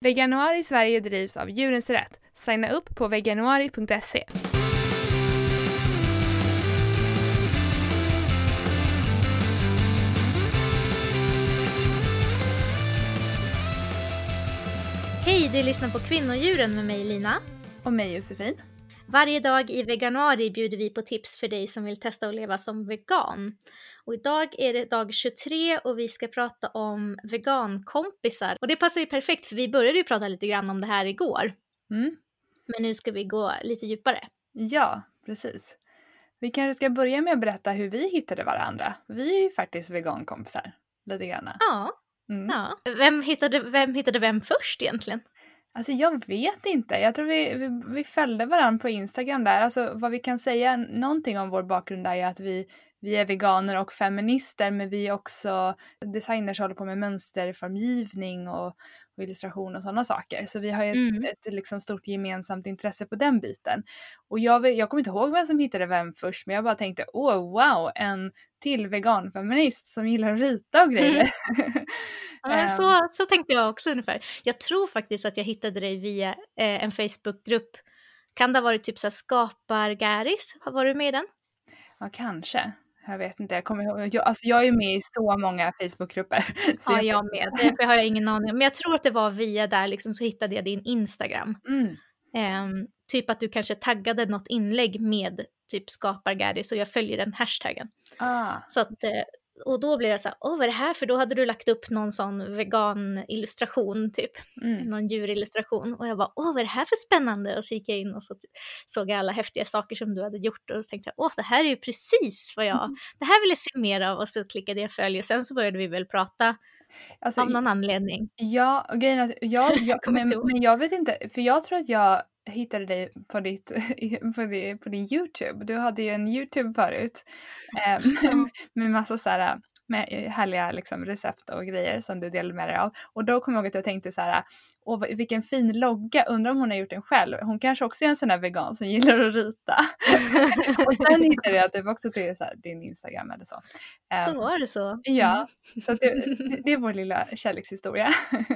Veganuari Sverige drivs av Djurens Rätt. Signa upp på veganuari.se. Hej, du lyssnar på Kvinnodjuren med mig Lina. Och mig Josefin. Varje dag i veganuari bjuder vi på tips för dig som vill testa att leva som vegan. Och idag är det dag 23 och vi ska prata om vegankompisar. Och det passar ju perfekt för vi började ju prata lite grann om det här igår. Mm. Men nu ska vi gå lite djupare. Ja, precis. Vi kanske ska börja med att berätta hur vi hittade varandra. Vi är ju faktiskt vegankompisar, lite grann. Ja. Mm. ja. Vem, hittade, vem hittade vem först egentligen? Alltså jag vet inte. Jag tror vi, vi, vi följde varandra på Instagram där. Alltså vad vi kan säga någonting om vår bakgrund är att vi, vi är veganer och feminister men vi är också designers som håller på med mönsterformgivning och, och illustration och sådana saker. Så vi har ju mm. ett, ett liksom stort gemensamt intresse på den biten. Och jag, jag kommer inte ihåg vem som hittade vem först men jag bara tänkte åh oh, wow en till veganfeminist som gillar att rita och grejer. Mm. Ja, så, ehm. så tänkte jag också ungefär. Jag tror faktiskt att jag hittade dig via eh, en Facebookgrupp. Kan det ha varit typ så här Skapar-Gäris? Var du med i den? Ja, kanske. Jag vet inte, jag kommer ihåg. Jag, alltså jag är med i så många Facebookgrupper. Så ja, jag med. Det har jag ingen aning om. Men jag tror att det var via där liksom så hittade jag din Instagram. Mm. Um, typ att du kanske taggade något inlägg med typ skapar-Gäris och jag följer den hashtaggen. Ah. Så att, och då blev jag så här, åh vad är det här för? Då hade du lagt upp någon sån vegan-illustration typ, mm. någon djurillustration. Och jag bara, åh vad är det här för spännande? Och så gick jag in och så såg jag alla häftiga saker som du hade gjort och så tänkte jag, åh det här är ju precis vad jag, mm. det här vill jag se mer av. Och så klickade jag följ och sen så började vi väl prata Alltså, av någon anledning. Ja, grejen är att jag, jag men, men jag vet inte, för jag tror att jag hittade dig på, ditt, på, din, på din Youtube. Du hade ju en Youtube förut eh, med, med massa så här med härliga liksom, recept och grejer som du delade med dig av. Och då kom jag ihåg att jag tänkte så här, Åh, vilken fin logga, undrar om hon har gjort den själv. Hon kanske också är en sån där vegan som gillar att rita. och sen hittade jag typ också till så här, din Instagram eller så. Så var det så? Ja, mm. så det, det, är vår lilla kärlekshistoria.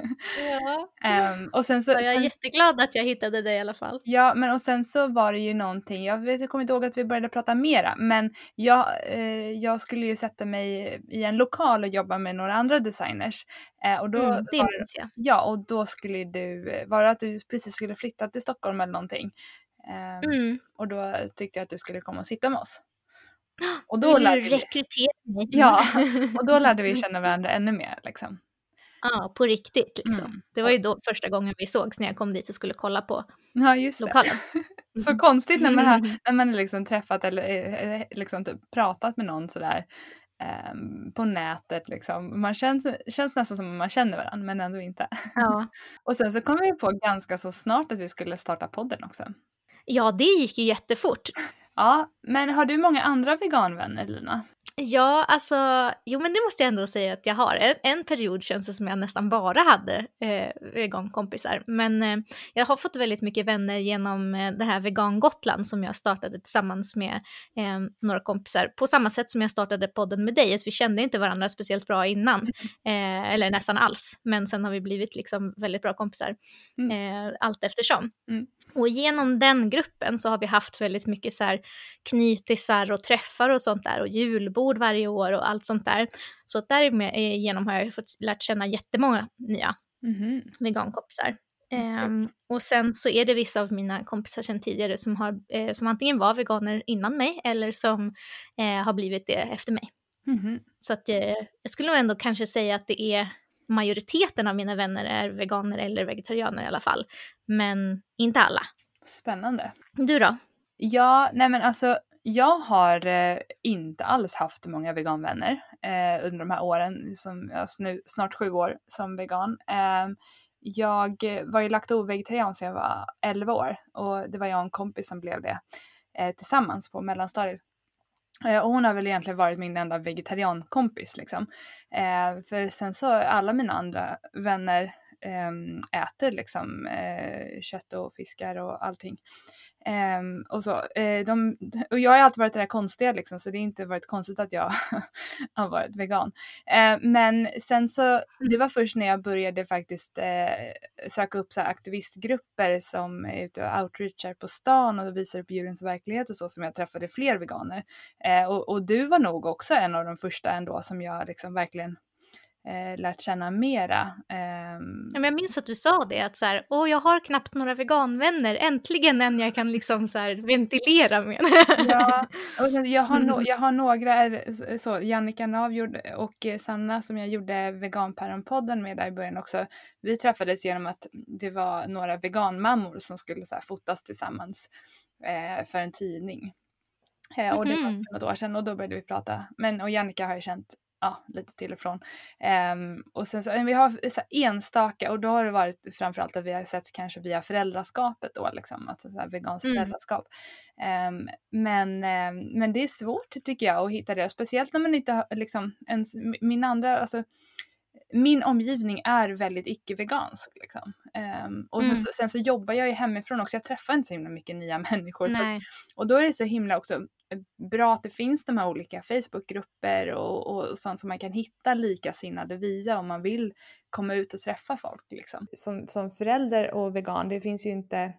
ja. Um, och sen så, jag är jätteglad att jag hittade dig i alla fall. Ja, men och sen så var det ju någonting, jag, vet, jag kommer inte ihåg att vi började prata mera, men jag, eh, jag skulle ju sätta mig i en lokal och jobba med några andra designers. Eh, och då mm, det minns jag. Ja, och då skulle du, eh, var det att du precis skulle flytta till Stockholm eller någonting? Eh, mm. Och då tyckte jag att du skulle komma och sitta med oss. Och då Vill lärde du rekrytera mig? Ja, och då lärde vi känna varandra ännu mer liksom. Ja, på riktigt liksom. Mm. Det var ju då första gången vi sågs när jag kom dit och skulle kolla på ja, just lokalen. Det. så konstigt när man har, när man liksom träffat eller eh, liksom typ pratat med någon sådär på nätet liksom. Man känns, känns nästan som att man känner varandra men ändå inte. Ja. och sen så kom vi på ganska så snart att vi skulle starta podden också. Ja, det gick ju jättefort. Ja, men har du många andra veganvänner Lina? Ja, alltså, jo men det måste jag ändå säga att jag har. En, en period känns det som jag nästan bara hade eh, vegankompisar. Men eh, jag har fått väldigt mycket vänner genom eh, det här Vegan Gotland som jag startade tillsammans med eh, några kompisar. På samma sätt som jag startade podden med dig. Vi kände inte varandra speciellt bra innan, mm. eh, eller nästan alls. Men sen har vi blivit liksom väldigt bra kompisar mm. Eh, allt eftersom. Mm. Och genom den gruppen så har vi haft väldigt mycket så här knytisar och träffar och sånt där och julbord varje år och allt sånt där. Så därigenom har jag fått lärt känna jättemånga nya mm. vegankompisar. Okay. Um, och sen så är det vissa av mina kompisar sedan tidigare som, har, eh, som antingen var veganer innan mig eller som eh, har blivit det efter mig. Mm. Så att, eh, jag skulle nog ändå kanske säga att det är majoriteten av mina vänner är veganer eller vegetarianer i alla fall. Men inte alla. Spännande. Du då? Ja, nej men alltså jag har eh, inte alls haft många veganvänner eh, under de här åren, som, alltså nu snart sju år som vegan. Eh, jag var ju lakto-vegetarian sedan jag var 11 år och det var jag och en kompis som blev det eh, tillsammans på mellanstadiet. Eh, och hon har väl egentligen varit min enda vegetariankompis liksom. Eh, för sen så alla mina andra vänner äter liksom uh, kött och fiskar och allting. Um, och, så, uh, de, och jag har alltid varit det där konstiga liksom så det har inte varit konstigt att jag har varit vegan. Uh, men sen så, det var först när jag började faktiskt söka upp så aktivistgrupper som är ute och outreachar på stan och visar upp djurens verklighet och så som jag träffade fler veganer. och, och du var nog också en av de första ändå som jag liksom verkligen eh, lärt känna mera. Um... Men jag minns att du sa det, att så här, Åh, jag har knappt några veganvänner, äntligen en jag kan liksom så här, ventilera med. ja, och jag, har no jag har några, så, Jannica Navjord och Sanna som jag gjorde veganpäronpodden med där i början också. Vi träffades genom att det var några veganmammor som skulle så här, fotas tillsammans eh, för en tidning. Eh, och det var mhm. för något år sedan och då började vi prata. Men och Jannica har jag känt ja, lite till och från. Um, och sen så, vi har så enstaka och då har det varit framförallt att vi har sett kanske via föräldraskapet då liksom, alltså så här veganskt mm. föräldraskap. Um, men, um, men det är svårt tycker jag att hitta det, speciellt när man inte har liksom ens, min andra, alltså min omgivning är väldigt icke-vegansk. Liksom. Um, och mm. sen, så, jobbar jag ju hemifrån också, jag träffar inte så himla mycket nya människor. Så, och då är det så himla också bra att det finns de här olika Facebookgrupper och, och sånt som man kan hitta likasinnade via om man vill komma ut och träffa folk. Liksom. Som, som förälder och vegan, det finns ju inte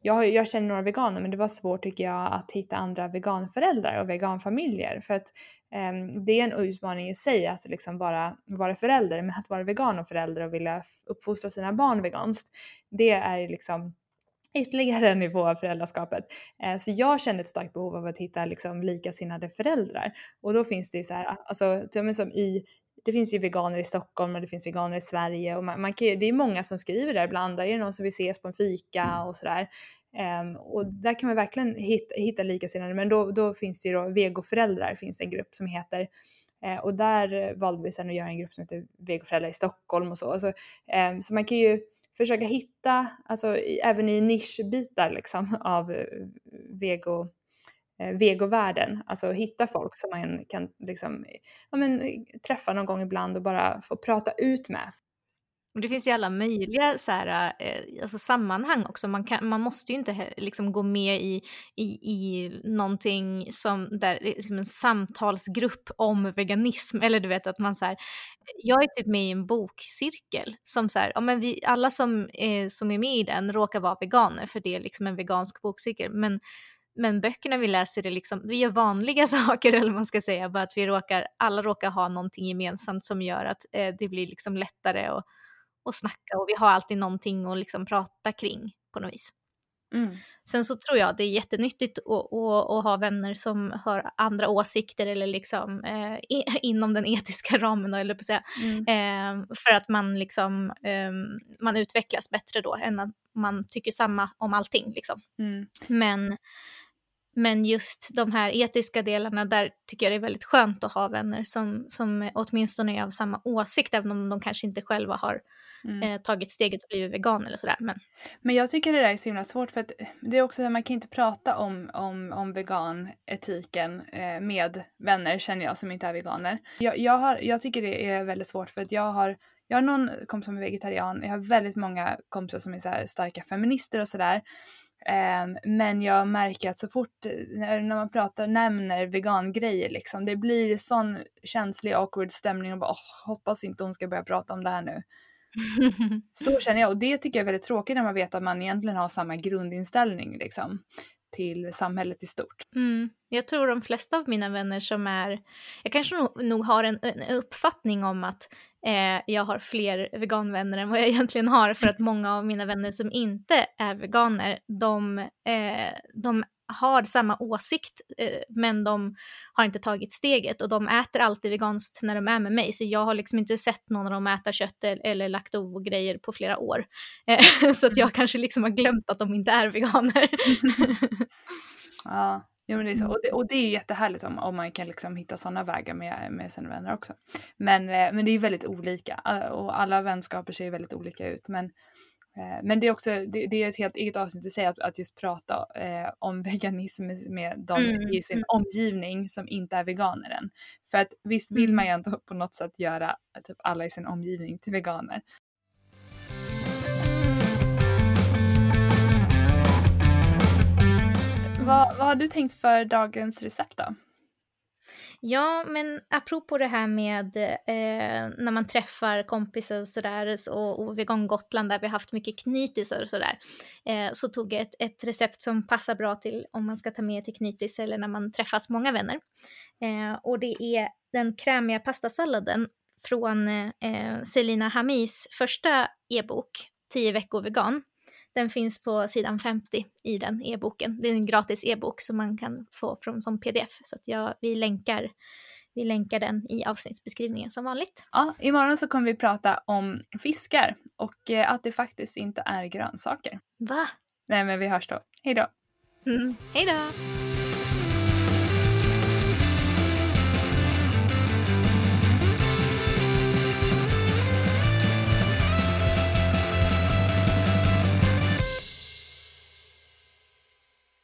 jag, jag känner några veganer men det var svårt tycker jag att hitta andra veganföräldrar och veganfamiljer för att eh, det är en utmaning i sig att liksom bara vara förälder men att vara vegan och förälder och vilja uppfostra sina barn veganskt det är liksom ytterligare en nivå av föräldraskapet. Eh, så jag kände ett starkt behov av att hitta liksom likasinnade föräldrar. Och då finns det ju så här, alltså som i, det finns ju veganer i Stockholm och det finns veganer i Sverige och man, man kan, det är många som skriver där ibland, är det någon som vill ses på en fika och sådär. Um, och där kan man verkligen hitta, hitta likasinnade, men då, då finns det ju då vegoföräldrar, finns en grupp som heter uh, och där valde vi sen att göra en grupp som heter vegoföräldrar i Stockholm och så. Alltså, um, så man kan ju försöka hitta, alltså även i nischbitar liksom av eh, vego, eh, vegovärlden, alltså hitta folk som man kan liksom, ja, men, träffa någon gång ibland och bara få prata ut med. Det finns ju alla möjliga så här, eh, alltså sammanhang också. Man, kan, man måste ju inte liksom gå med i, i, i någonting som där, liksom en samtalsgrupp om veganism. Eller du vet att man så här, jag är typ med i en bokcirkel som så här, ja, men vi, alla som, eh, som är med i den råkar vara veganer för det är liksom en vegansk bokcirkel. Men, men böckerna vi läser är liksom, vi gör vanliga saker eller man ska säga, bara att vi råkar, alla råkar ha någonting gemensamt som gör att eh, det blir liksom lättare och och snacka och vi har alltid någonting att liksom prata kring på något vis. Mm. Sen så tror jag det är jättenyttigt att, att, att, ha vänner som har andra åsikter eller liksom eh, inom den etiska ramen, eller på att säga. Mm. Eh, för att man liksom eh, man utvecklas bättre då än att man tycker samma om allting liksom. Mm. Men, men just de här etiska delarna, där tycker jag det är väldigt skönt att ha vänner som, som åtminstone är av samma åsikt, även om de kanske inte själva har mm. eh, tagit steget och blivit vegan eller sådär. Men... men jag tycker det där är så himla svårt för att det är också så att man kan inte prata om, om, om veganetiken eh, med vänner känner jag som inte är veganer. Jag, jag, har, jag tycker det är väldigt svårt för att jag har jag har någon kompis som är vegetarian, jag har väldigt många kompisar som är så starka feminister och sådär. Um, men jag märker att så fort när, när man pratar, nämner vegangrejer liksom, det blir sån känslig awkward stämning och bara oh, hoppas inte hon ska börja prata om det här nu. Så känner jag och det tycker jag är väldigt tråkigt när man vet att man egentligen har samma grundinställning liksom till samhället i stort. Mm. Jag tror de flesta av mina vänner som är, jag kanske nog, nog har en, en, uppfattning om att eh, jag har fler veganvänner än vad jag egentligen har för att många av mina vänner som inte är veganer, de, eh, de har samma åsikt eh, men de har inte tagit steget och de äter alltid veganskt när de är med mig så jag har liksom inte sett någon av dem äta kött eller lakto-grejer på flera år. Eh, så att jag kanske liksom har glömt att de inte är veganer. ja. Jo, men det är så. Och, det, och det är jättehärligt om, om man kan liksom hitta sådana vägar med, med sina vänner också. Men, eh, men det är väldigt olika och alla vänskaper ser väldigt olika ut. Men Eh, men det är också det, det, är ett helt eget avsnitt i sig att, att just prata eh, om veganism med de mm. i sin mm. omgivning som inte är veganer än. För att visst vill mm. man ju ändå på något sätt göra eh, typ alla i sin omgivning till veganer. Vad, vad har du tänkt för dagens recept då? Ja, men apropå det här med eh, när man träffar kompisar sådär, och, och Vegan Gotland där vi har haft mycket knytisar och sådär, eh, så tog jag ett, ett, recept som passar bra till om man ska ta med till knytis eller när man träffas många vänner. Eh, och det är den krämiga pastasalladen från eh, eh Selina Hamis första e-bok, 10 veckor vegan. Den finns på sidan 50 i den e-boken. Det är en gratis e-bok som man kan få från som pdf. Så att jag, vi, länkar, vi länkar den i avsnittsbeskrivningen som vanligt. Ja, imorgon så kommer vi prata om fiskar och eh, att det faktiskt inte är grönsaker. Va? Nej, men vi hörs då. Hej då! Mm, hej då!